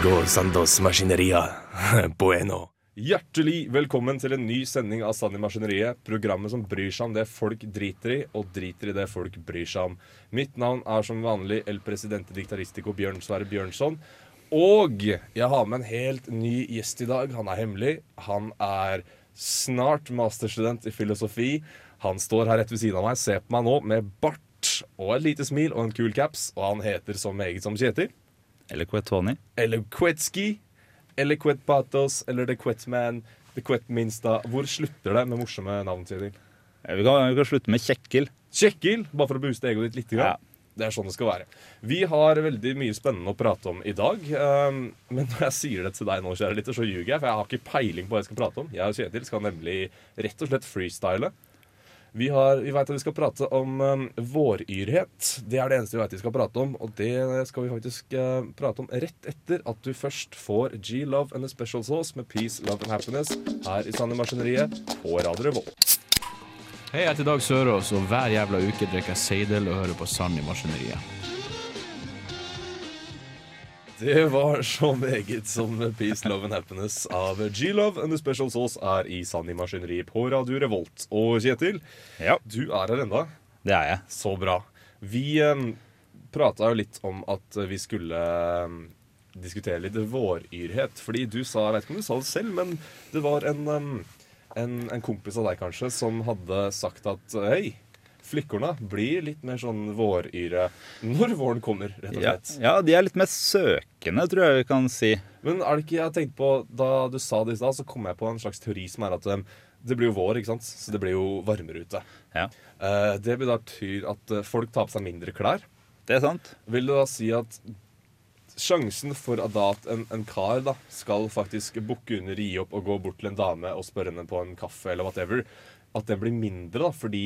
El Sandos Maskineria. Bueno. Hjertelig velkommen til en ny sending av Sand i Maskineriet. Programmet som bryr seg om det folk driter i, og driter i det folk bryr seg om. Mitt navn er som vanlig El Presidente Diktaristico Bjørn Sverre Bjørnson. Og jeg har med en helt ny gjest i dag. Han er hemmelig. Han er snart masterstudent i filosofi. Han står her rett ved siden av meg, ser på meg nå med bart og et lite smil og en kul caps, og han heter så meget som Kjetil. Eller Quetoni. Eller Quetski. Eller Quet Eller The Quetman. The Quetminsta. Hvor slutter det med morsomme navn, Vi kan, vi kan slutte med Kjekkil. Kjekkil, bare for å booste egoet ditt litt. Ja. Det er sånn det skal være. Vi har veldig mye spennende å prate om i dag. Um, men når jeg sier det til deg nå, kjære lytter, så ljuger jeg, for jeg har ikke peiling på hva jeg skal prate om. Jeg og Kjetil skal nemlig rett og slett freestyle. Vi, har, vi vet at vi skal prate om um, våryrhet. Det er det eneste vi vet vi skal prate om. Og det skal vi faktisk uh, prate om rett etter at du først får G-Love and a Special Sauce med Peace, Love and Happiness her i Sanne Maskineriet på Radio Revolt. Hei, jeg heter Dag Sørås, og hver jævla uke drikker jeg Seidel og hører på Sand maskineriet. Det var så meget som Peace, Love and Happiness av G-Love and the Special Sauce er i Sanni Maskineri på Radio Revolt. Og Kjetil, Ja, du er her enda. det er jeg. Så bra. Vi um, prata jo litt om at vi skulle um, diskutere litt våryrhet. Fordi du sa, jeg vet ikke om du sa det selv, men det var en, um, en, en kompis av deg kanskje som hadde sagt at hei, flikkorna blir litt mer sånn våryre når våren kommer, rett og slett. ja, de er litt mer søkende, tror jeg vi kan si. Men er det ikke, jeg tenkte på, da du sa det i stad, så kom jeg på en slags teori som er at um, det blir jo vår, ikke sant? Så det blir jo varmere ute. Ja, Uh, det betyr at eh, folk tar på seg mindre klær. det er sant. Vil du da si at sjansen for at, da at en, en kar da skal faktisk bukke under, gi opp og gå bort til en dame og spørre henne på en kaffe eller whatever, at den blir mindre da, fordi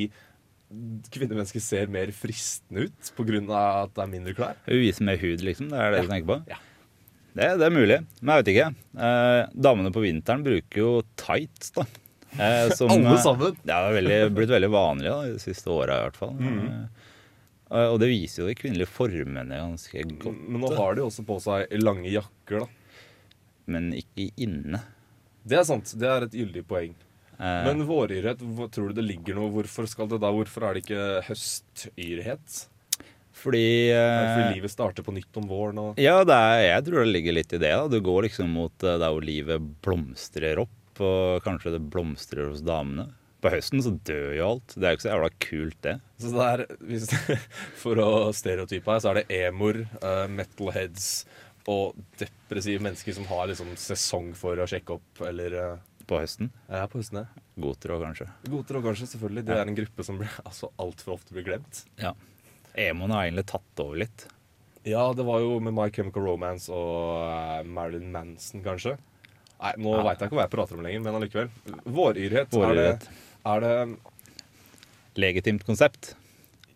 kvinnemennesker ser mer fristende ut pga. at det er mindre klær? Hun viser mer hud, liksom. Det er det du tenker på? Ja. Det, det er mulig, men jeg vet ikke. Eh, damene på vinteren bruker jo tights, da. Eh, som, Alle sammen? sammen? Det er veldig, blitt veldig vanlig da, de siste åra, i hvert fall. Eh, og det viser jo de kvinnelige formene ganske godt. Men nå har de også på seg lange jakker, da. Men ikke inne. Det er sant. Det er et gyldig poeng. Eh, Men våryrhet, tror du det ligger noe? Hvorfor skal det da, hvorfor er det ikke høstyrhet? fordi Er eh, fordi livet starter på nytt om våren? og... Ja, det er, jeg tror det ligger litt i det. da. Du går liksom mot eh, der hvor livet blomstrer opp, og kanskje det blomstrer hos damene. På høsten så dør jo alt. Det er jo ikke så jævla kult, det. Så det er, hvis, For å stereotype her, så er det emoer, metalheads og depressive mennesker som har liksom sesong for å sjekke opp, eller På høsten. Ja, på høsten, ja. Goter og kanskje. Goter og kanskje, selvfølgelig. Det er en gruppe som blir- altså, altfor ofte blir glemt. Ja. Emoen har egentlig tatt over litt. Ja, det var jo med My Chemical Romance og eh, Marilyn Manson, kanskje. Nei, nå Ja. veit jeg ikke hva jeg prater om lenger, men allikevel. Våryrhet, Våryrhet. Er, det, er det Legitimt konsept.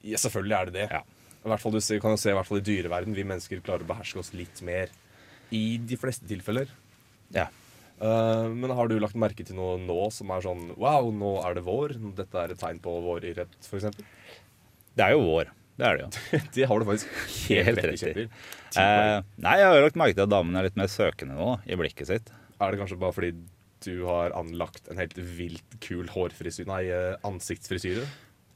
Ja, selvfølgelig er det det. Ja. I hvert fall, du kan jo se i hvert fall i dyreverden, vi mennesker klarer å beherske oss litt mer. I de fleste tilfeller. Ja. Eh, men har du lagt merke til noe nå som er sånn Wow, nå er det vår. Dette er et tegn på våryrhet, f.eks. Det er jo vår. Det er det jo. det har du faktisk Helt rett i, i. Eh, nei, jeg har lagt merke til at damene er litt mer søkende nå, i blikket sitt. Er det kanskje bare fordi du har anlagt en helt vilt kul hårfrisyre, nei, eh, ansiktsfrisyre?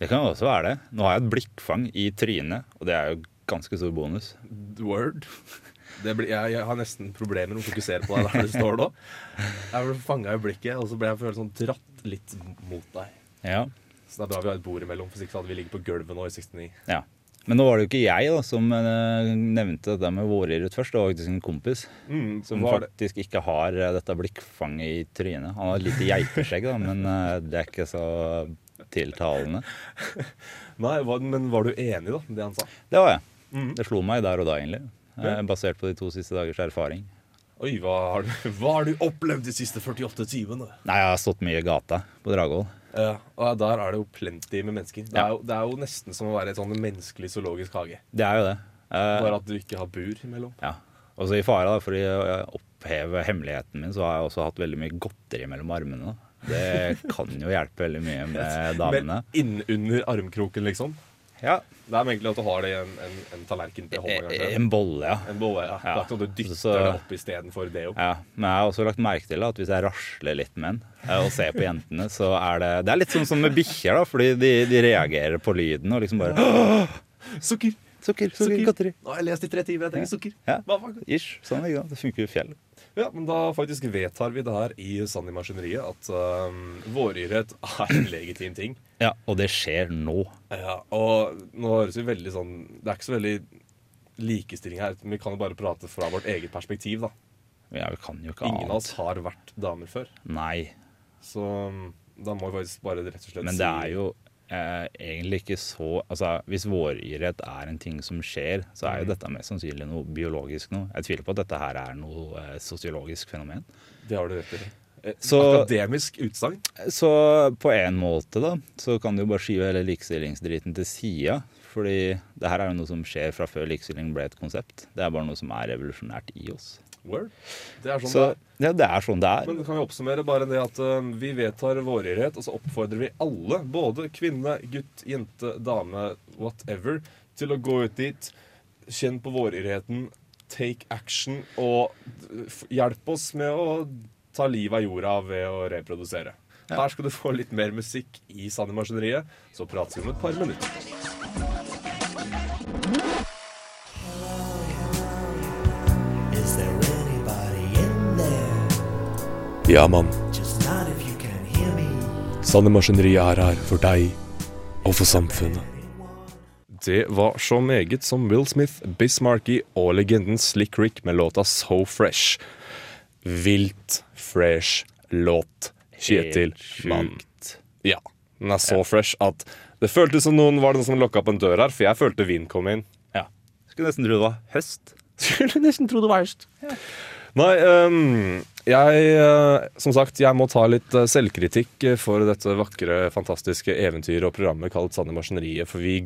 Det kan også være det. Nå har jeg et blikkfang i trynet, og det er jo ganske stor bonus. Word. Det blir, jeg, jeg har nesten problemer med å fokusere på deg der du står nå. Jeg ble fanga i blikket, og så ble jeg følt sånn dratt litt mot deg. Ja. Så det er bra vi har et bord imellom, for ikke hadde vi ligget på gulvet nå i 69. ja. Men nå var det jo ikke jeg da, som eh, nevnte dette med våryrhet først. Det var faktisk en kompis Mm, som det, faktisk ikke har eh, dette blikkfanget i trynet. Han har et lite geiteskjegg, da, men eh, det er ikke så tiltalende. nei, men var du enig, da, med det han sa? Det var jeg. Mm. Det slo meg der og da, egentlig. Eh, Ja. Basert på de to siste dagers erfaring. Oi, hva har, du, hva har du opplevd de siste 48 timene? Nei, jeg har stått mye i gata på Dragvoll. Ja, og Der er det jo plenty med mennesker. Det Ja. er, jo, det er jo nesten som å være i sånn menneskelig zoologisk hage. Det er jo det. Eh, Bare at du ikke har bur imellom. ja. Og så i fare da, for å oppheve hemmeligheten min, så har jeg også hatt veldig mye godteri mellom armene. da. Det kan jo hjelpe veldig mye med damene. Men innunder armkroken, liksom. Ja. Det er egentlig at du har det i en, en, en tallerken til hånda. kanskje. En bolle, ja. En bolle, ja. Det er ikke sånn at du dytter Så- det opp istedenfor det opp. Ja, men jeg har også lagt merke til at hvis jeg rasler litt med den eh, og ser på jentene, så er det Det er litt sånn som med bikkjer, da, fordi de, de reagerer på lyden og liksom bare «Åh, Sukker! Sukker, sukker, Sukker. godteri. Nå har jeg lest i tre timer, jeg trenger sukker. Ja. Var det? Ish. Sånn, er det. Det funker jo i fjell. Ja, men da faktisk vedtar vi det her i Sann i maskineriet at um, våryrhet er en legitim ting. Ja, og det skjer nå. Ja, og nå høres vi veldig sånn Det er ikke så veldig likestilling her. Vi kan jo bare prate fra vårt eget perspektiv, da. Ja, vi kan jo ikke Ingen av oss har vært damer før. Nei. Så um, da må vi faktisk bare rett og slett si Men det er jo eh, egentlig ikke så Altså, Hvis våryrhet er en ting som skjer, så er jo dette mest sannsynlig noe biologisk noe. Jeg tviler på at dette her er noe eh, sosiologisk fenomen. Det har du rett i. Et Så- akademisk utsagn. Så på en måte da, så kan du jo bare skyve hele likestillingsdriten til sida. Fordi det her er jo noe som skjer fra før likestilling ble et konsept. Det er bare noe som er revolusjonært i oss. Word. Det er sånn Så det er. ja, det er sånn det er. Men kan vi oppsummere bare det at uh, vi vedtar våryrhet, og så oppfordrer vi alle, både kvinne, gutt, jente, dame, whatever, til å gå ut dit, kjenn på våryrheten, take action, og hjelp oss med å ta livet av jorda ved å reprodusere. Her skal du få litt mer musikk i Sanne Maskineriet, så prates vi om et par minutter. Ja, mann. Just not if you can hear me. Sanne Maskineriet er her for deg og for samfunnet. Det var så meget som Will Smith, Bismarcky og legenden Slick Rick med låta So Fresh. Vilt fresh låt, Kjetil Mann. Ja, den er så fresh at det føltes som noen var det noen som lokka opp en dør her, for jeg følte vind kom inn. Ja. Skulle nesten tro det var høst. Skulle nesten tro det var høst. Nei, ehm, jeg eh, Som sagt, jeg må ta litt eh, selvkritikk eh, for dette vakre, fantastiske eventyret og programmet kalt Sanne Maskineriet, for vi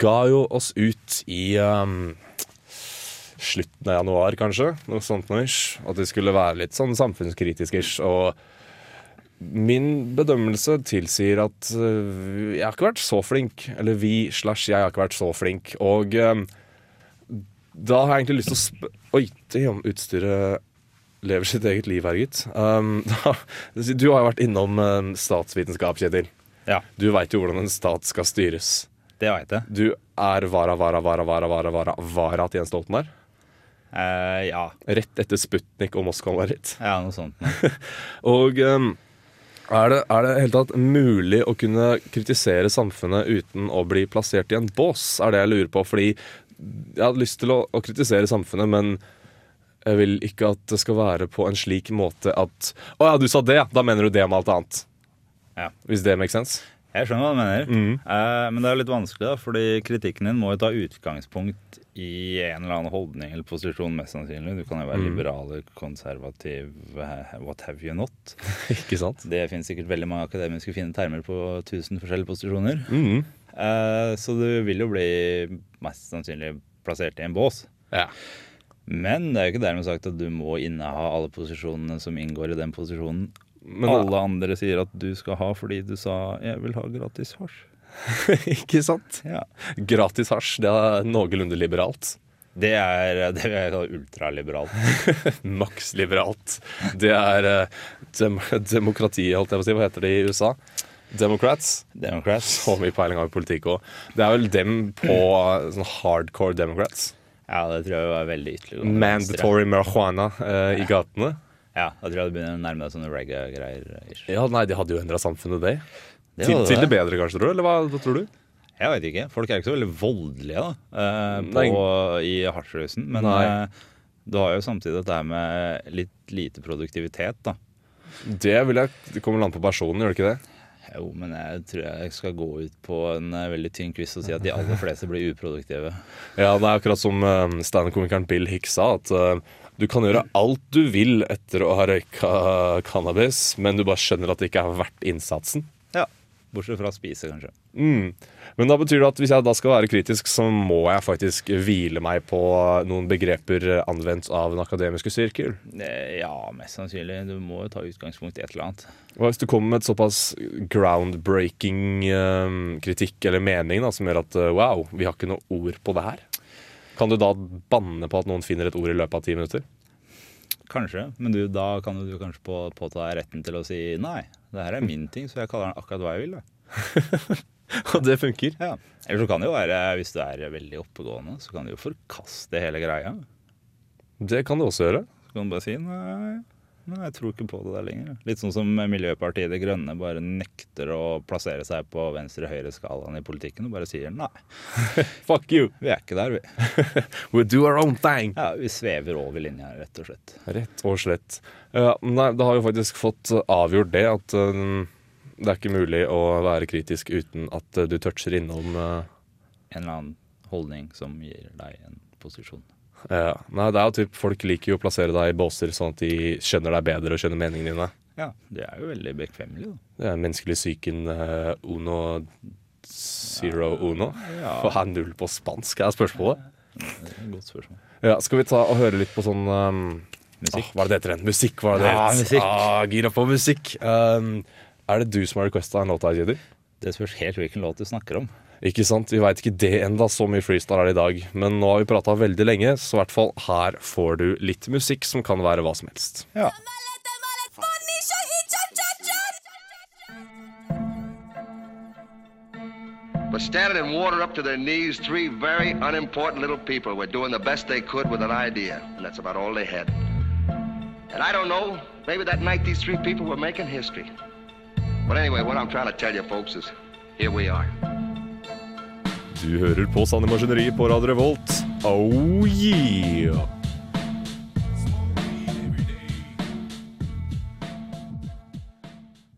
ga jo oss ut i um, slutten av januar, kanskje. Noe sånt noe. ish. At det skulle være litt sånn samfunnskritisk. ish, Og min bedømmelse tilsier at jeg har ikke vært så flink. Eller vi slash jeg har ikke vært så flink. Og um, da har jeg egentlig lyst til å sp... Oi, damn, utstyret lever sitt eget liv her, gitt. Um, du har jo vært innom statsvitenskap, Kjetil. Ja, Du veit jo hvordan en stat skal styres. det veit jeg. Du er vara, vara, vara, vara, vara, vara, vara til Jens Stoltenberg. Uh, ja. Rett etter Sputnik og Moskva var ritt. ja, noe sånt. Og um, er det, i det hele tatt mulig å kunne kritisere samfunnet uten å bli plassert i en bås? Er det jeg lurer på. Fordi jeg hadde lyst til å, å kritisere samfunnet, men jeg vil ikke at det skal være på en slik måte at Å ja, du sa det, ja. Da mener du det om alt annet. Ja. Hvis det makes sense. Jeg skjønner hva du mener. Mm. Eh, men det er litt vanskelig, da, fordi kritikken din må jo ta utgangspunkt i en eller annen holdning eller posisjon, mest sannsynlig. Du kan jo Mm. være liberal eller konservativ, eh, what have you not. ikke sant? Det finnes sikkert veldig mange akademiske fine termer på tusen forskjellige posisjoner. Mm. Eh, så du vil jo bli mest sannsynlig plassert i en bås. Ja. Men det er jo ikke dermed sagt at du må inneha alle posisjonene som inngår i den posisjonen. Men alle andre sier at du skal ha fordi du sa 'jeg vil ha gratis hasj'. ikke sant? Ja. Gratis hasj, det er noenlunde liberalt. Det er det vil jeg kalle ultraliberalt. Maksliberalt. Det er eh, dem demokratiet, holdt jeg på å si. Hva heter det i USA? Democrats. Democrats. Så mye peiling har vi politikk òg. Det er vel dem på eh, sånn hardcore democrats. Ja, det tror jeg var veldig ytterliggående. Mandatory marijuana eh, i gatene. Ja, da tror jeg det begynner å nærme deg sånne reggae-greier. Ja, nei, de hadde jo endra samfunnet, det. Det til, hadde til det. det bedre, kanskje, tror du? Eller hva, hva tror du? Jeg vet ikke. Folk er ikke så veldig voldelige da, eh, på, i hasjrusen. Men Nei. eh, du har jo samtidig dette her med litt lite produktivitet, da. Det vil jeg Det kommer an på personen, gjør det ikke det? Jo, men jeg tror jeg skal gå ut på en eh, veldig tynn quiz og si at de aller fleste blir uproduktive. Ja, det er akkurat som uh, standup-komikeren Bill Hicks sa, at eh, du kan gjøre alt du vil etter å ha røyka cannabis, men du bare skjønner at det ikke er verdt innsatsen. Ja. Bortsett fra å spise, kanskje. Mm. Men da betyr det at hvis jeg da skal være kritisk, så må jeg faktisk hvile meg på noen begreper anvendt av den akademiske sirkel. Eh, Ja, mest sannsynlig. Du må jo ta utgangspunkt i et eller annet. Og hvis du kommer med et såpass groundbreaking eh, kritikk eller mening da, som gjør at eh, wow, vi har ikke noe ord på det her, kan du da banne på at noen finner et ord i løpet av ti minutter? Kanskje, men du, da kan du kanskje på, påta retten til å si nei. Det her er min ting, så jeg kaller den akkurat hva jeg vil. Og det funker. Ja. Eller så kan det jo være, hvis du er veldig oppegående, så kan du jo forkaste hele greia. Det kan du også gjøre. Så kan du bare si nei, nei, jeg tror ikke på det der lenger. Litt sånn som Miljøpartiet De Grønne bare nekter å plassere seg på venstre-høyre-skalaen i politikken og bare sier nei. Fuck you. Vi er ikke der, vi. We do our own thing. Ja, Vi svever over linja, rett og slett. Rett og slett. Ja, nei, da har vi faktisk fått avgjort det at eh, det er ikke mulig å være kritisk uten at eh, du toucher innom uh, En eller annen holdning som gir deg en posisjon. Ja. Nei, det er jo typ Folk liker jo å plassere deg i båser sånn at de skjønner deg bedre og skjønner meningene dine. Ja, det er jo veldig bekvemmelig, da. Det er menneskelig psyken uh, uno zero uno. Ja. Hva er null på spansk, er spørsmålet. Det et Godt spørsmål. Ja, Skal vi ta og høre litt på sånn um, Musikk. ah, Hva er det det heter? igjen? Musikk, hva er det det Ja, heter? musikk. Ah, gira på musikk. Um, er det du som har requesta en låt her, Jedi? Det spørs helt hvilken låt du snakker om. Ikke sant? Vi veit ikke det enda så mye freestyle er det i dag. Men nå har vi prata veldig lenge, så i hvert fall her får du litt musikk som kan være hva som helst. Ja. But standing in water up to their knees, three very unimportant little people were doing the best they could with an idea, and that's about all they had. And I don't know, maybe that night these three people were making history. But anyway, what I'm trying to tell you folks is here we are. Du hører på Sanne Maskineri på Radio Revolt. Oh yeah!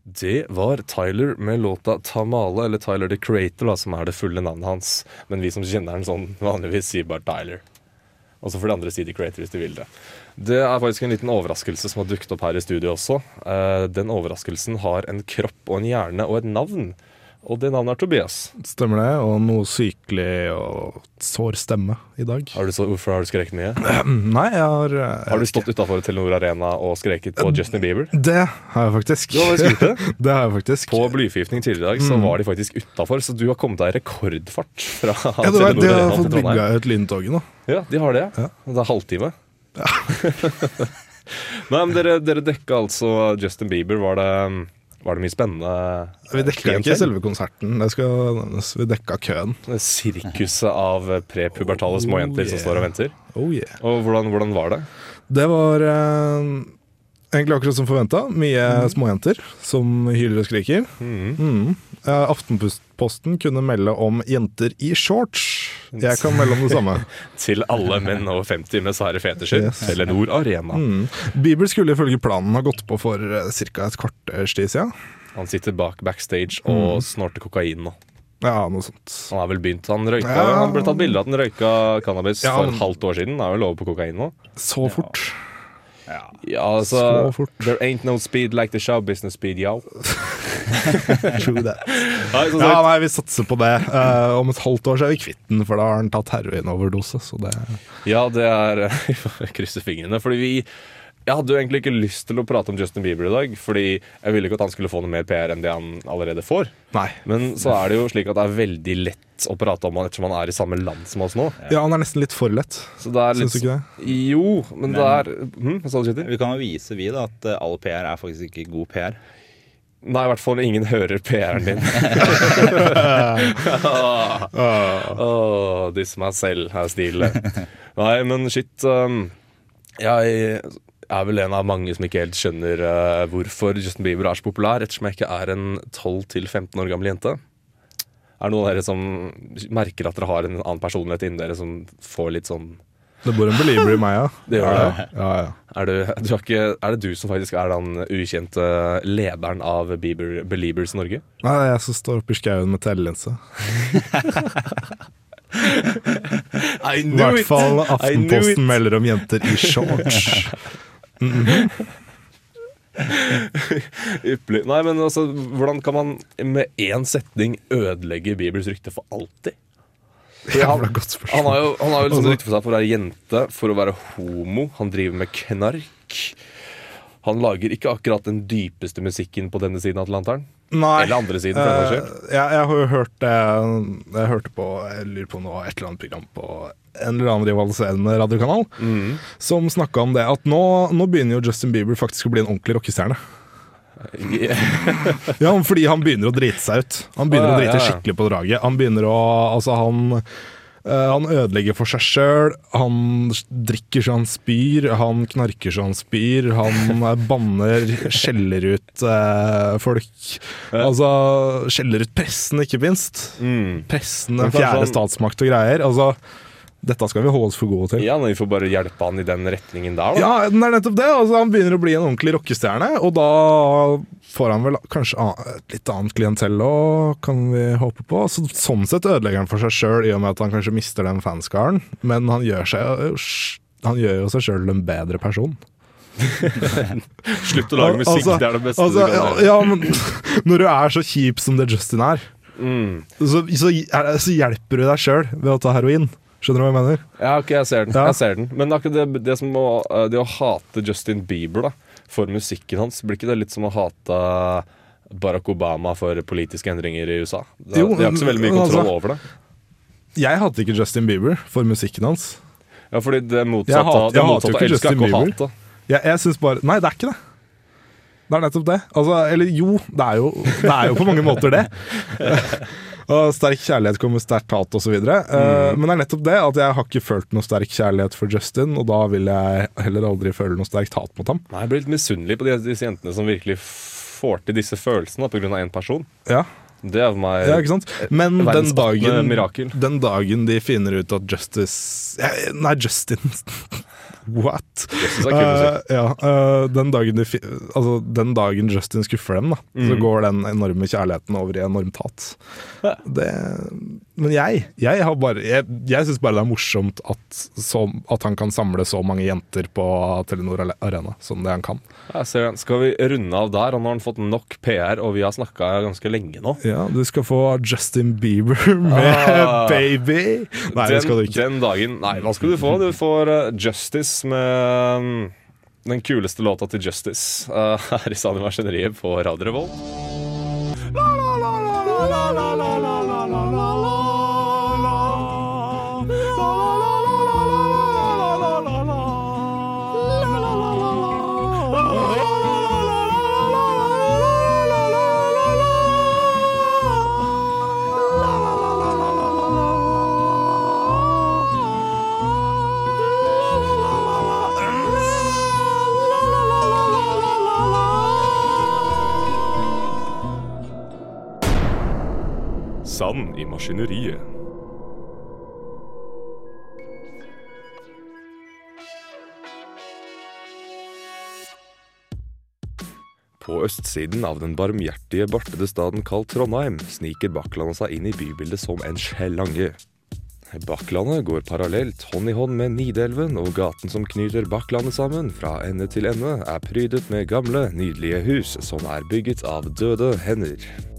Det var Tyler med låta 'Tamale', eller Tyler the Creator, da, som er det fulle navnet hans. Men vi som kjenner den sånn vanligvis, sier bare Tyler. Og så får de andre si The Creator hvis de vil det. Det er faktisk en liten overraskelse som har dukket opp her i studio også. Eh, Den overraskelsen har en kropp og en hjerne og et navn. Og det navnet er Tobias. Stemmer det, og noe sykelig og sår stemme i dag. Har du så, hvorfor har du skreket mye? Nei, jeg har jeg Har du stått utafor Telenor Arena og skreket på Justin Bieber? Det har jeg faktisk. Du har faktisk gjort det? det har jeg faktisk. På blyforgiftning tidligere i dag så var de faktisk utafor, så du har kommet deg i rekordfart fra ja, Arena til Telenor de har fått Trondheim. bygga ut lyntoget nå. Ja, de har det. Ja. Det er halvtime. Nei, men dere, dere dekka altså Justin Bieber. Var det, var det mye spennende? Vi dekka ikke selve konserten, det skal nevnes. Vi dekka køen. Sirkuset av prepubertale småjenter som Oh, yeah. står og venter. Oh yeah. Og hvordan, hvordan var det? Det var eh, egentlig akkurat som forventa. Mye småjenter som hyler og skriker. Mm. Eh, Aftenposten kunne melde om jenter i shorts. Jeg kan melde om det samme. Til alle menn over 50 med sære fetisjer. Yes. Telenor Arena. Mm. Bieber skulle ifølge planen ha gått på for ca. et kvarters tid siden. Han sitter bak backstage og snorter kokain nå. Ja, noe sånt. Han har vel begynt, han røyka Ja. Han ble tatt bilde av at han røyka cannabis Ja, for et halvt år siden. Han er vel over på kokain nå? Så fort. Ja. Ja, altså Så fort. There ain't no speed like the show business speed, yo. True that. Ja, nei, vi satser på det. Uh, om et halvt år så er vi kvitt den, for da har han tatt heroinoverdose. Så det ja, det er Jeg krysser fingrene. Fordi vi Jeg hadde jo egentlig ikke lyst til å prate om Justin Bieber i dag, fordi jeg ville ikke at han skulle få noe mer PR enn det han allerede får. Nei. Men så er det jo slik at det er veldig lett å prate om han ettersom han er i samme land som oss nå. Ja, han er nesten litt for lett. Så det er litt Syns du ikke det? Jo, men, det er hm, Hva sa du, Kjetil? Vi kan jo vise vi da at eh, all PR er faktisk ikke god PR. Nei, i hvert fall ingen hører PR-en din. Åh, Disse meg selv er stilen. Nei, men shit. Um, jeg er vel en av mange som ikke helt skjønner uh, hvorfor Justin Bieber er så populær, ettersom jeg ikke er en 12-15 år gammel jente. Er det noen av dere som merker at dere har en annen personlighet inni dere som får litt sånn Det bor en belieber i meg, ja. Det gjør ja, det? Ja, ja. Er, du, du ikke, er det du som faktisk er den ukjente lederen av Bieber, Beliebers Norge? Nei, det er jeg som står oppe i skauen med telelinse. I knew I hvert fall Aftenposten melder om jenter i shorts. Ypperlig. Nei, men altså, hvordan kan man med én setning ødelegge Bibels rykte for alltid? Han, han har jo han har jo liksom Altså- rykte for seg for å være jente, for å være homo. Han driver med knark. Han lager ikke akkurat den dypeste musikken på denne siden av Atlanteren. Nei. Eller andre siden, skyld. Eh, jeg, jeg har jo hørt det Jeg hørte på Jeg lurer på noe, et eller annet program på en eller annen rivaliserende radiokanal Mm. som snakka om det at nå, nå begynner jo Justin Bieber faktisk å bli en ordentlig rockestjerne. Ja, fordi han begynner å drite seg ut. Han begynner Å, å drite ja, skikkelig på draget. Han begynner å Altså, han eh, han ødelegger for seg sjøl, han drikker så han spyr, han knarker så han spyr, han banner, skjeller ut eh, folk. Altså skjeller ut pressen, ikke minst. Mm. Pressen, den fjerde han- statsmakt og greier. Altså, dette skal vi holde oss for gode til. Ja, men Vi får bare hjelpe han i den retningen der, da. Ja, den er nettopp det. Altså, han begynner å bli en ordentlig rockestjerne, og da får han vel kanskje et litt annet klientell òg, kan vi håpe på. Så, sånn sett ødelegger han for seg sjøl, i og med at han kanskje mister den fanskaren, men han gjør, seg, han gjør jo seg sjøl en bedre person. Slutt å lage musikk, Altså- det er det beste Altså, du kan gjøre. ja, men når du er så kjip som det Justin er, Mm. så, så, så hjelper du deg sjøl ved å ta heroin. Skjønner du hva jeg mener? Ja, ok, jeg ser den. Ja. Jeg ser den. Men akkurat det, det, som å, eh, det å hate Justin Bieber da, for musikken hans, blir ikke det litt som å hate Barack Obama for politiske endringer i USA? Det, Jo, de har ikke så veldig mye kontroll altså- over det. Jeg hater ikke Justin Bieber for musikken hans. Ja, fordi det Jeg motsatte hater- av det jeg hater jo ikke Justin Bieber. hate. Jeg, jeg syns bare Nei, det er ikke det. Det er nettopp det. Altså, eller jo, det er jo, det er jo på mange måter det. Og sterk kjærlighet kommer sterkt hat osv. videre Uh, Men det er nettopp det at jeg har ikke følt noe sterk kjærlighet for Justin, og da vil jeg heller aldri føle noe sterkt hat mot ham. Nei, jeg blir litt misunnelig på disse jentene som virkelig får til disse følelsene pga. én person. Ja, Det er meg ja ikke sant? Men den dagen, mirakel. den dagen de finner ut at Justice Nei, Justin What? Justice er kul musikk. Eh, ja, uh, den, dagen de, altså, den dagen Justin skuffer dem, da, så Mhm. går den enorme kjærligheten over i enormt hat. Det, men jeg jeg, bare, jeg, jeg syns bare det er morsomt at, så, at han kan samle så mange jenter på Telenor Arena som det han kan. Den. Skal vi runde av der? Og nå har han fått nok PR, og vi har snakka ganske lenge nå. Ja, Du skal få Justin Bieber med Ah. 'Baby'. Nei, det skal du ikke. den dagen Nei, hva skal du få? Du får eh, Justice med mm, den kuleste låta til Justice uh, her i Sanne Maskineriet på Radio Revolt. la i maskineriet. På østsiden av den barmhjertige, bartede staden kalt Trondheim sniker Bakklandet seg inn i bybildet som en slange. Bakklandet går parallelt hånd i hånd med Nidelven, og gaten som knyter Bakklandet sammen fra ende til ende, er prydet med gamle, nydelige hus som er bygget av døde hender.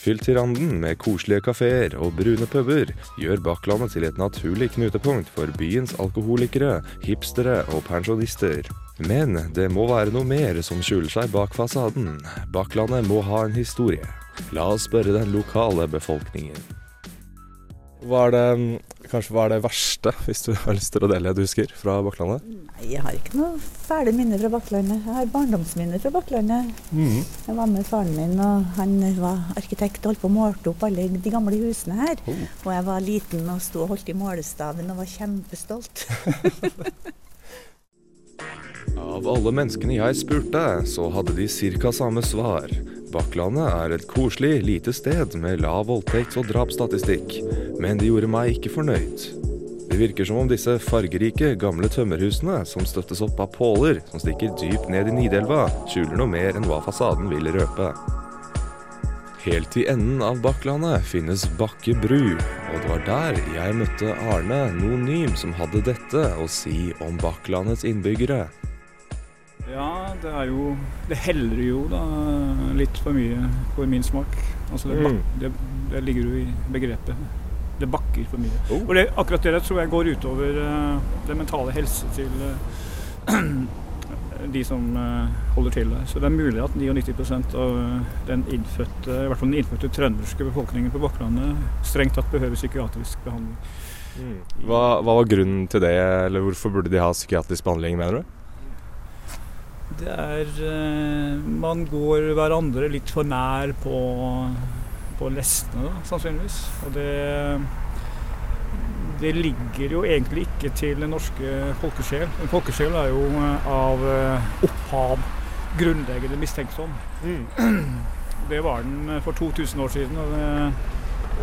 Fylt til randen med koselige kafeer og brune puber gjør Bakklandet til et naturlig knutepunkt for byens alkoholikere, hipstere og pensjonister. Men det må være noe mer som skjuler seg bak fasaden. Bakklandet må ha en historie. La oss spørre den lokale befolkningen. Hva er det, kanskje, hva er det verste, hvis du har lyst til å dele det du husker fra Bakklandet? Nei, Jeg har ikke noe fæle minner fra Bakklandet. Jeg har barndomsminner fra Bakklandet. Jeg var med faren min, og han var arkitekt og holdt på å målte opp alle de gamle husene her. Og jeg var liten og sto og holdt i målestaven og var kjempestolt. Av alle menneskene jeg spurte, så hadde de ca. samme svar. Bakklandet er et koselig, lite sted med lav voldtekts- og drapsstatistikk, men det gjorde meg ikke fornøyd. Det virker som om disse fargerike, gamle tømmerhusene, som støttes opp av påler som stikker dypt ned i Nidelva, skjuler noe mer enn hva fasaden vil røpe. Helt i enden av Bakklandet finnes Bakke bru, og det var der jeg møtte Arne Nonym, som hadde dette å si om Bakklandets innbyggere. Ja, det er jo Det heller jo da litt for mye for min smak. Altså det, bak, det, det ligger jo i begrepet. Det bakker for mye. Oh. Og det, akkurat det tror jeg går utover uh, den mentale helse til uh, de som uh, holder til der. Så det er mulig at 99% av eh, den innfødte, i hvert fall den innfødte trønderske befolkningen på Bakklandet strengt tatt behøver psykiatrisk behandling. Hva, hva var grunnen til det, eller hvorfor burde de ha psykiatrisk behandling, mener du? Det er eh, Man går hverandre litt for nær på, på lestene, da, sannsynligvis. Og det Det ligger jo egentlig ikke til den norske folkesjel. En folkesjel er jo eh, av eh, opphav grunnleggende mistenksom. Det var den for 2000 år siden. og det,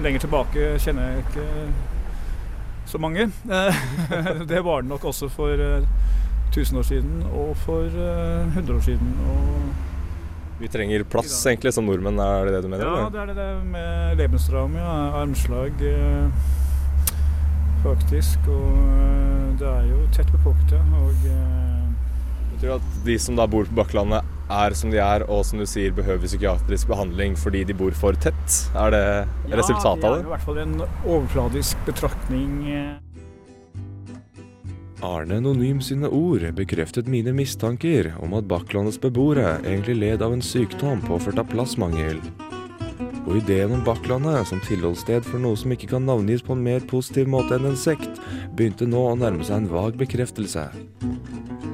Lenger tilbake kjenner jeg ikke så mange. Det var den nok også for 1000 år siden og for eh, 100 år siden. Og Vi trenger plass, egentlig, som nordmenn, er det det du mener? ja, det er det det med Lebensraum, ja. Armslag, eh, faktisk. Og eh, det er jo tett befolket. Og eh, Betyr det at de som da bor på Bakklandet, er som de er, og som du sier, behøver psykiatrisk behandling fordi de bor for tett? Er det resultatet av det Ja, det er i hvert fall en overfladisk betraktning. Arne Anonym sine ord bekreftet mine mistanker om at Bakklandets beboere egentlig led av en sykdom påført av plassmangel. Og ideen om Bakklandet som tilholdssted for noe som ikke kan navngis på en mer positiv måte enn en sekt, begynte nå å nærme seg en vag bekreftelse.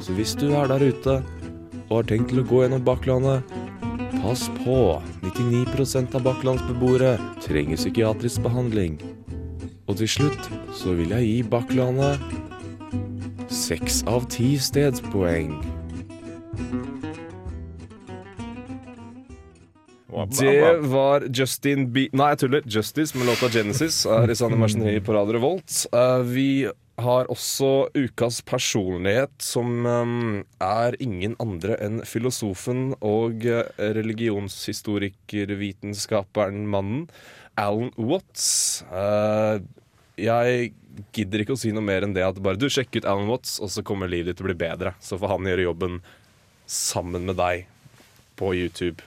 Så hvis du er der ute og har tenkt til å gå gjennom Bakklandet, pass på. 99% av Bakklands beboere trenger psykiatrisk behandling. Og til slutt så vil jeg gi Bakklandet Seks av ti stedspoeng. Det var Justin B... Nei, jeg tuller. Justice med låta Genesis er i Sanne Maskineri på Radio Revolt. Eh, vi har også ukas personlighet, som eh, er ingen andre enn filosofen og uh, religionshistorikervitenskaperen mannen Alan Watts. Eh, jeg gidder ikke å si noe mer enn det at bare du sjekk ut Alan Watts, og så kommer livet ditt til å bli bedre. Så får han gjøre jobben sammen med deg på YouTube.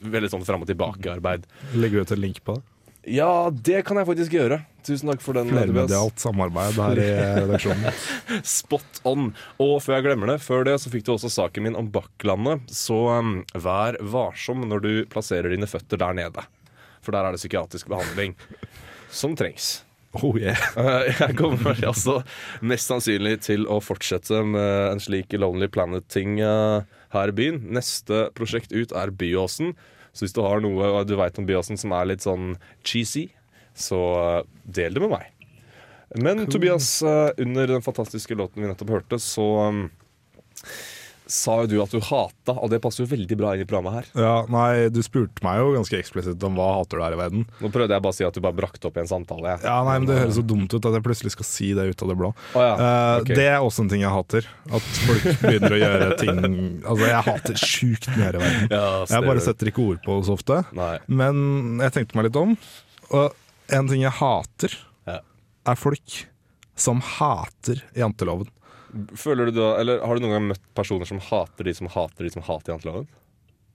Veldig sånn fram og tilbake-arbeid. Legger du ut en link på det? Ja, det kan jeg faktisk gjøre. Tusen takk for den. Flermedialt samarbeid her i redaksjonen. Spot on. Og før jeg glemmer det, før det så fikk du også saken min om Bakklandet. Så um, vær varsom når du plasserer dine føtter der nede. For der er det psykiatrisk behandling som trengs. Oh yeah. Eh, Jeg kommer altså mest sannsynlig til å fortsette med en slik Lonely Planet-ting eh, her i byen. Neste prosjekt ut er Byåsen. Så hvis du har noe du veit om Byåsen som er litt sånn cheesy, så eh, del det med meg. Men Tobias, eh, under den fantastiske låten vi nettopp hørte, så um, sa jo du at du hata, og det passer jo veldig bra inn i programmet her. Ja, nei, du spurte meg jo ganske eksplisitt om hva hater du her i verden. Nå prøvde jeg bare å si at du bare brakte opp i en samtale. jeg. Ja, nei, men Det høres så dumt ut at jeg plutselig skal si det ut av det blå. Oh, ja, Eh, ok. Det er også en ting jeg hater. At folk begynner å gjøre ting Altså, jeg hater sjukt mye her i verden. Ja, Jeg bare setter ikke ord på det så ofte. Nei. Men jeg tenkte meg litt om, og en ting jeg hater, Ja. er folk som hater janteloven. Føler du da, eller Har du noen gang møtt personer som hater de som hater de som hater janteloven?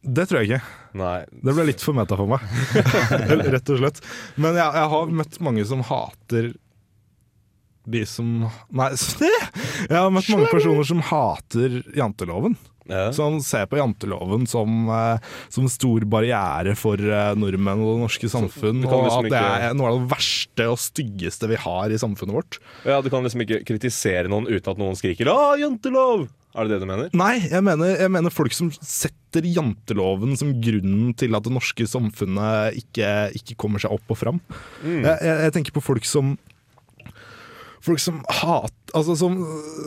Det tror jeg ikke. Nei. Det ble litt for meta for meg, rett og slett. Men jeg, jeg har møtt mange som hater de som Nei, se! Jeg har møtt mange personer som hater janteloven. Ja. Som ser på janteloven som, eh, som stor barriere for eh, nordmenn og det norske samfunn. du Og liksom at det er noe av det verste og styggeste vi har i samfunnet vårt. ja, Du kan liksom ikke kritisere noen uten at noen skriker 'Å, jantelov!' Er det det du mener? Nei, jeg mener, jeg mener folk som setter janteloven som grunnen til at det norske samfunnet ikke, ikke kommer seg opp og fram. Mm. Jeg, jeg, jeg tenker på folk som Folk som hat, altså som,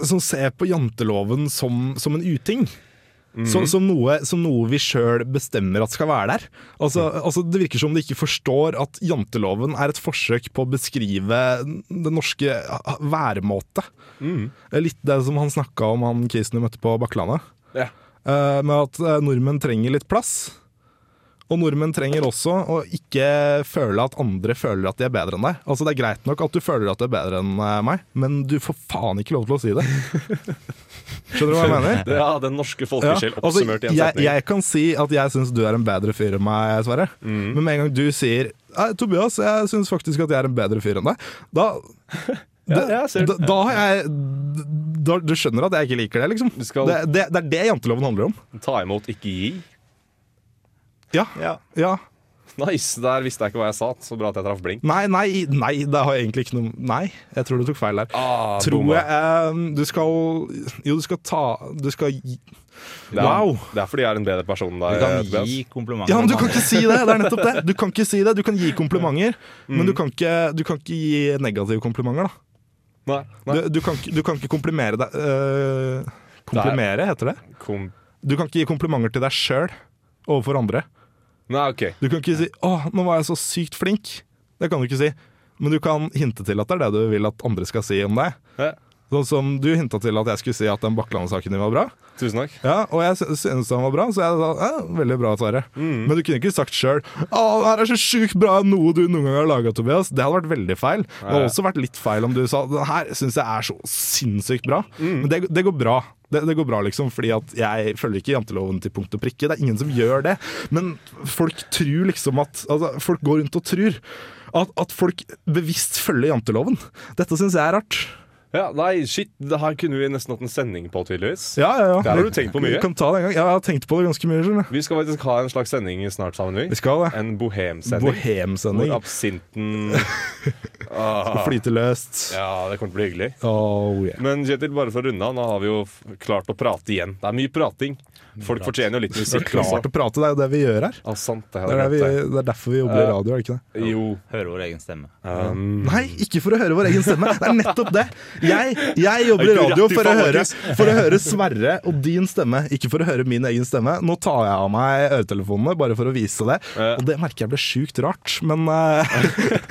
som ser på janteloven som, som en uting. Så, som, noe, som noe vi sjøl bestemmer at skal være der. Altså, altså Det virker som de ikke forstår at janteloven er et forsøk på å beskrive den norske væremåte. væremåte. Litt det som han snakka om, han kisen du møtte på Bakklandet. Ja. Uh, med at eh, nordmenn trenger litt plass. Og nordmenn trenger også å ikke føle at andre føler at de er bedre enn deg. Altså Det er greit nok at du føler at du er bedre enn eh, meg, men du får faen ikke lov til å si det. Skjønner du hva jeg mener? Ja, den norske Ja, folkesjel altså, oppsummert i en jeg, setning. jeg kan si at jeg syns du er en bedre fyr enn meg, Sverre. Mm. Men med en gang du sier «Nei, Tobias, jeg syns faktisk at jeg er en bedre fyr enn deg, da Ja, jeg ser da, da har jeg da, Du skjønner at jeg ikke liker det, liksom. Skal- Det, det, det er det janteloven handler om. Ta imot, ikke gi. Ja. Ja. ja. Nice, Der visste jeg ikke hva jeg sa. Så bra at jeg traff blink. Nei, nei, nei, det har jeg egentlig ikke noe Nei, jeg tror du tok feil der. Ah, tror jeg um, Du skal Jo, du skal ta Du skal gi Det er, Wow! det er fordi jeg er en bedre person enn Du kan Tobias. gi komplimenter. Ja, men du kan ikke si det! Det er nettopp det. Du kan ikke si det. Du kan gi komplimenter, men Mm. du kan ikke, du kan ikke gi negative komplimenter. da Nei, nei. Du, du, kan, ikke- du kan ikke komplimere deg øh, Komplimere, heter det? Kom. Du kan ikke gi komplimenter til deg sjøl overfor andre. Nei, OK. Du kan ikke si 'Å, nå var jeg så sykt flink'. Det kan du ikke si. Men du kan hinte til at det er det du vil at andre skal si om deg. Ja. Sånn som du hinta til at jeg skulle si at den Bakklandet-saken din var bra. Tusen takk. Ja, Og jeg syntes synes den var bra, så jeg sa ja, veldig bra, Sverre. Mm. Men du kunne ikke sagt sjøl 'Å, det her er så sjukt bra noe du noen gang har laga', Tobias. Det hadde vært veldig feil. Det hadde også vært litt feil om du sa 'Den her syns jeg er så sinnssykt bra'. Mm. Men det, det går bra. Det, det går bra liksom, fordi at jeg følger ikke janteloven til punkt og prikke. Det er ingen som gjør det. Men folk tror liksom at altså, Folk går rundt og tror at, at folk bevisst følger janteloven. Dette syns jeg er rart. Ja, nei, shit. Det her kunne vi nesten hatt en sending på, tydeligvis. Ja, ja, ja. Det har du tenkt på mye. Vi kan ta det en gang. Ja, jeg har tenkt på det ganske mye. skjønner. Vi skal faktisk ha en slags sending snart sammen, vi. Vi skal det. En bohemsending. Bohemsending. Hvor absinten Skal ah, flyte løst. Ja, det kommer til å bli hyggelig. Oh, yeah. Men Kjetil, bare for å runde av, nå har vi jo klart å prate igjen. Det er mye prating. Folk fortjener jo litt Det er musikk klart å prate, det er jo det vi gjør her. Ah, sant, det Det er, vi, det er derfor vi jobber i radio, er det ikke det? Jo. Høre vår egen stemme. Um, Nei, ikke for å høre vår egen stemme. Det er nettopp det. Jeg, jeg jobber i radio for å, høre, for å høre Sverre og din stemme, ikke for å høre min egen stemme. Nå tar jeg av meg øretelefonene bare for å vise det, og det merker jeg ble sjukt rart. Men eh,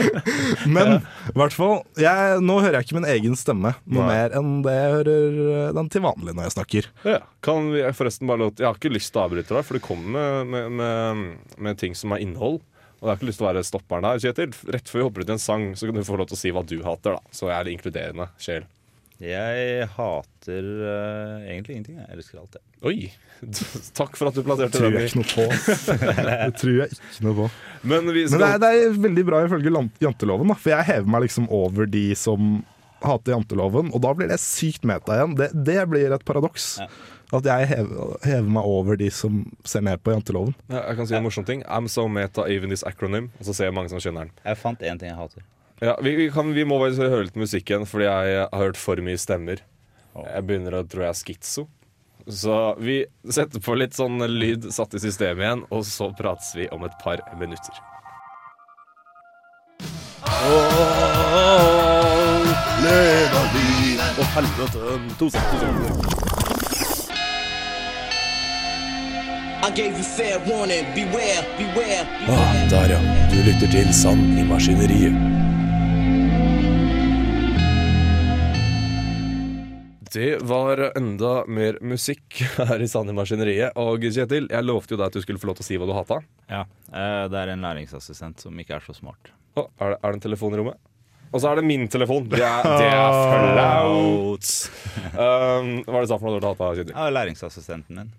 Men i hvert fall, jeg, nå hører jeg ikke min egen stemme noe mer enn det jeg hører eh, den til vanlig når jeg snakker. ja. Kan vi forresten bare lov til Jeg har ikke lyst til å avbryte deg, for du kommer med, med, med, med ting som har innhold. Og jeg har ikke lyst til å være stopperen der. Kjetil. Rett før vi hopper ut i en sang, så kan du få lov til å si hva du hater, da. Så jeg er inkluderende sjel. Jeg hater uh, egentlig ingenting. Jeg elsker alt, jeg. Oi! Takk for at du plasserte tror den jeg ikke noe på. Det tror jeg ikke noe på. Men vi Men det er, det er veldig bra ifølge janteloven, da. For jeg hever meg liksom over de som hater janteloven, og da blir det sykt meta igjen. Det, det blir et paradoks. Ja. At jeg hever, hever meg over de som ser ned på janteloven. ja, Jeg kan si en morsom ting. I'm so meta even this acronym. Og så ser jeg mange som skjønner den. Jeg fant én ting jeg hater. Ja, vi, vi, kan, vi må bare høre litt musikk igjen, fordi jeg har hørt for mye stemmer. Jeg begynner å tro jeg er skitso. Så vi setter på litt sånn lyd satt i systemet igjen, og så prates vi om et par minutter. Å, helvete. liv og helvete to you fair warning. Beware, beware. Ah, der, ja. Du lytter til Sand i maskineriet. Det var enda mer musikk her i Sand i maskineriet. Og Kjetil, jeg lovte jo deg at du skulle få lov til å si hva du hata. Ja. Eh, det er en læringsassistent som ikke er så smart. Å, er, det, er det en telefon i rommet? Og så er det min telefon. Det er, det er flaut. Um, hva er det du sa for noe du hata, Kjetil? er læringsassistenten min.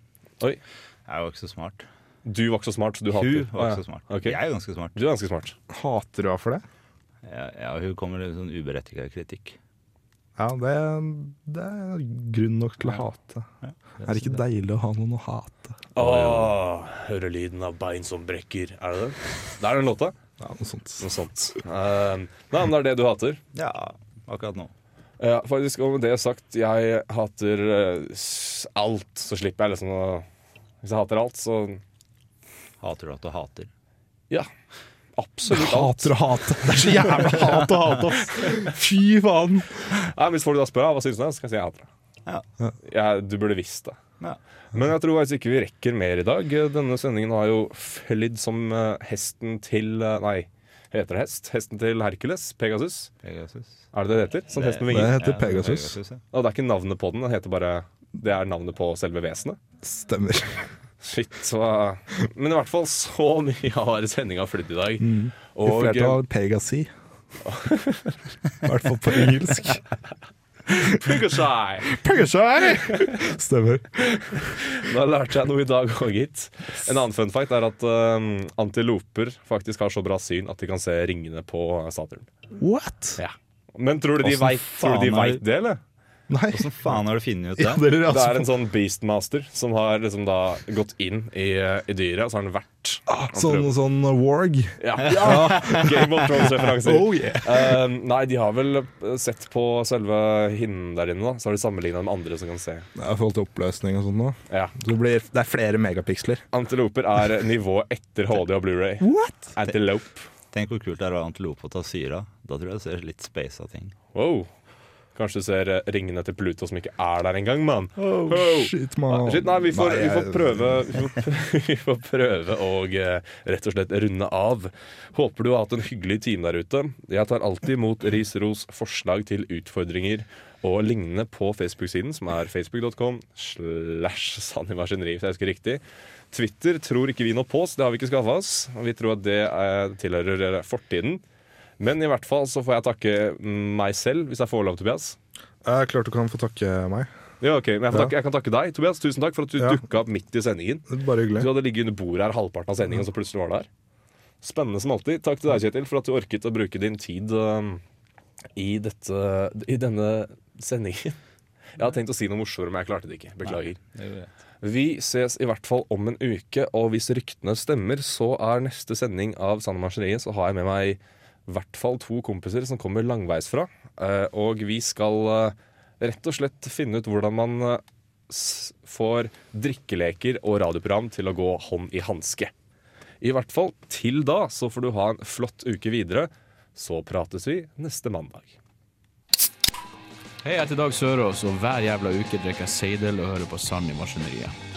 Oi. Jeg var ikke så smart. Du var ikke så smart, så du Hun hater. var ikke så smart. Okay. Jeg er ganske smart. Du er ganske smart. Hater du henne for det? Ja, ja, hun kommer med sånn uberettiget kritikk. Ja, det, det er grunn nok til å hate. Det Er det ikke deilig å ha noen å hate? Åh, hører lyden av bein som brekker. Er det den? Det er den låta. Ja, noe sånt. Noe sånt. Uh, nei, men det er det du hater. Ja, akkurat nå. Ja, faktisk, og med det sagt, jeg hater eh, alt, så slipper jeg liksom å Hvis jeg hater alt, så Hater du at du hater? ja. Absolutt alt. Hater å hate. Det er så jævla hat å hate, ass! Fy faen! Nei, hvis folk da spør hva syns du, så kan jeg si jeg hater det. Ja. Jeg, du burde visst det. Ja. Men jeg tror faktisk ikke vi rekker mer i dag. Denne sendingen har jo flydd som eh, hesten til eh, Nei, heter det hest? Hesten til Hercules? Pegasus? Pegasus. Er det det det heter? Sånn hest med Det vinger? heter Ja, det er Pegasus. ja. Og det er ikke navnet på den, det heter bare Det er navnet på selve vesenet. Stemmer. Shit, så Men i hvert fall så mye har sendinga flydd i dag. I Og flertall Pegasi. I hvert fall på engelsk. Pegasai! Pegasi! Stemmer. Da lærte jeg noe i dag òg, gitt. En annen fun fact er at um, antiloper faktisk har så bra syn at de kan se ringene på Saturn. What? Ja. Men tror du de veit de vet det, eller? Nei. Hvordan faen har du funnet ut Ja, det? er Det er altså, en sånn beastmaster som har liksom da gått inn i, i dyret, og så har han vært ah, sånn, sånn warg. Ja. Game of Thrones-referanser. Oh yeah. uh, nei, de har vel eh, sett på selve hinnen der inne, da. Så har de sammenligna med andre som kan se. Det er forhold til oppløsning og sånn nå. Ja. Så det, blir, det er flere megapiksler. Antiloper er nivå etter HD og Blu-ray. What? Antilope. Tenk hvor kult det er å ha antilope og ta syra. Da tror jeg det ser litt space av ting. Wow. Kanskje du ser eh, ringene til Pluto som ikke er der engang, mann. Oh, Oh. shit, man. Shit, nei, vi får, Nei, vi får prøve Vi får, vi får prøve å eh, rett og slett runde av. Håper du har hatt en hyggelig time der ute. Jeg tar alltid imot ris, ros, forslag til utfordringer og lignende på Facebook-siden, som er facebook.com slash sannimaskineri, hvis jeg husker riktig. Twitter tror ikke vi noe på, så det har vi ikke skaffa oss. Vi tror at det eh, tilhører fortiden. Men i hvert fall så får jeg takke meg selv, hvis jeg får lov, Tobias. Eh, Klart du kan få takke meg. Ja, ok, men jeg, får takke, jeg kan takke deg, Tobias. Tusen takk for at du Ja. dukka opp midt i sendingen. Det er Bare Du hadde ligget under bordet her halvparten av sendingen, så plutselig var du her. Spennende som alltid. Takk til deg, Kjetil, for at du orket å bruke din tid um, i, dette, i denne sendingen. Jeg hadde tenkt å si noe morsommere, men jeg klarte det ikke. Beklager. Vi ses i hvert fall om en uke, og hvis ryktene stemmer, så er neste sending av Sanne Maskineriet, så har jeg med meg hvert fall to kompiser som kommer langveisfra. Eh, og vi skal eh, rett og slett finne ut hvordan man eh, får drikkeleker og radioprogram til å gå hånd i hanske. I hvert fall til da så får du ha en flott uke videre. Så prates vi neste mandag. Hei, jeg heter Dag Sørås, og hver jævla uke drikker jeg Seidel og hører på Sand i Maskineriet.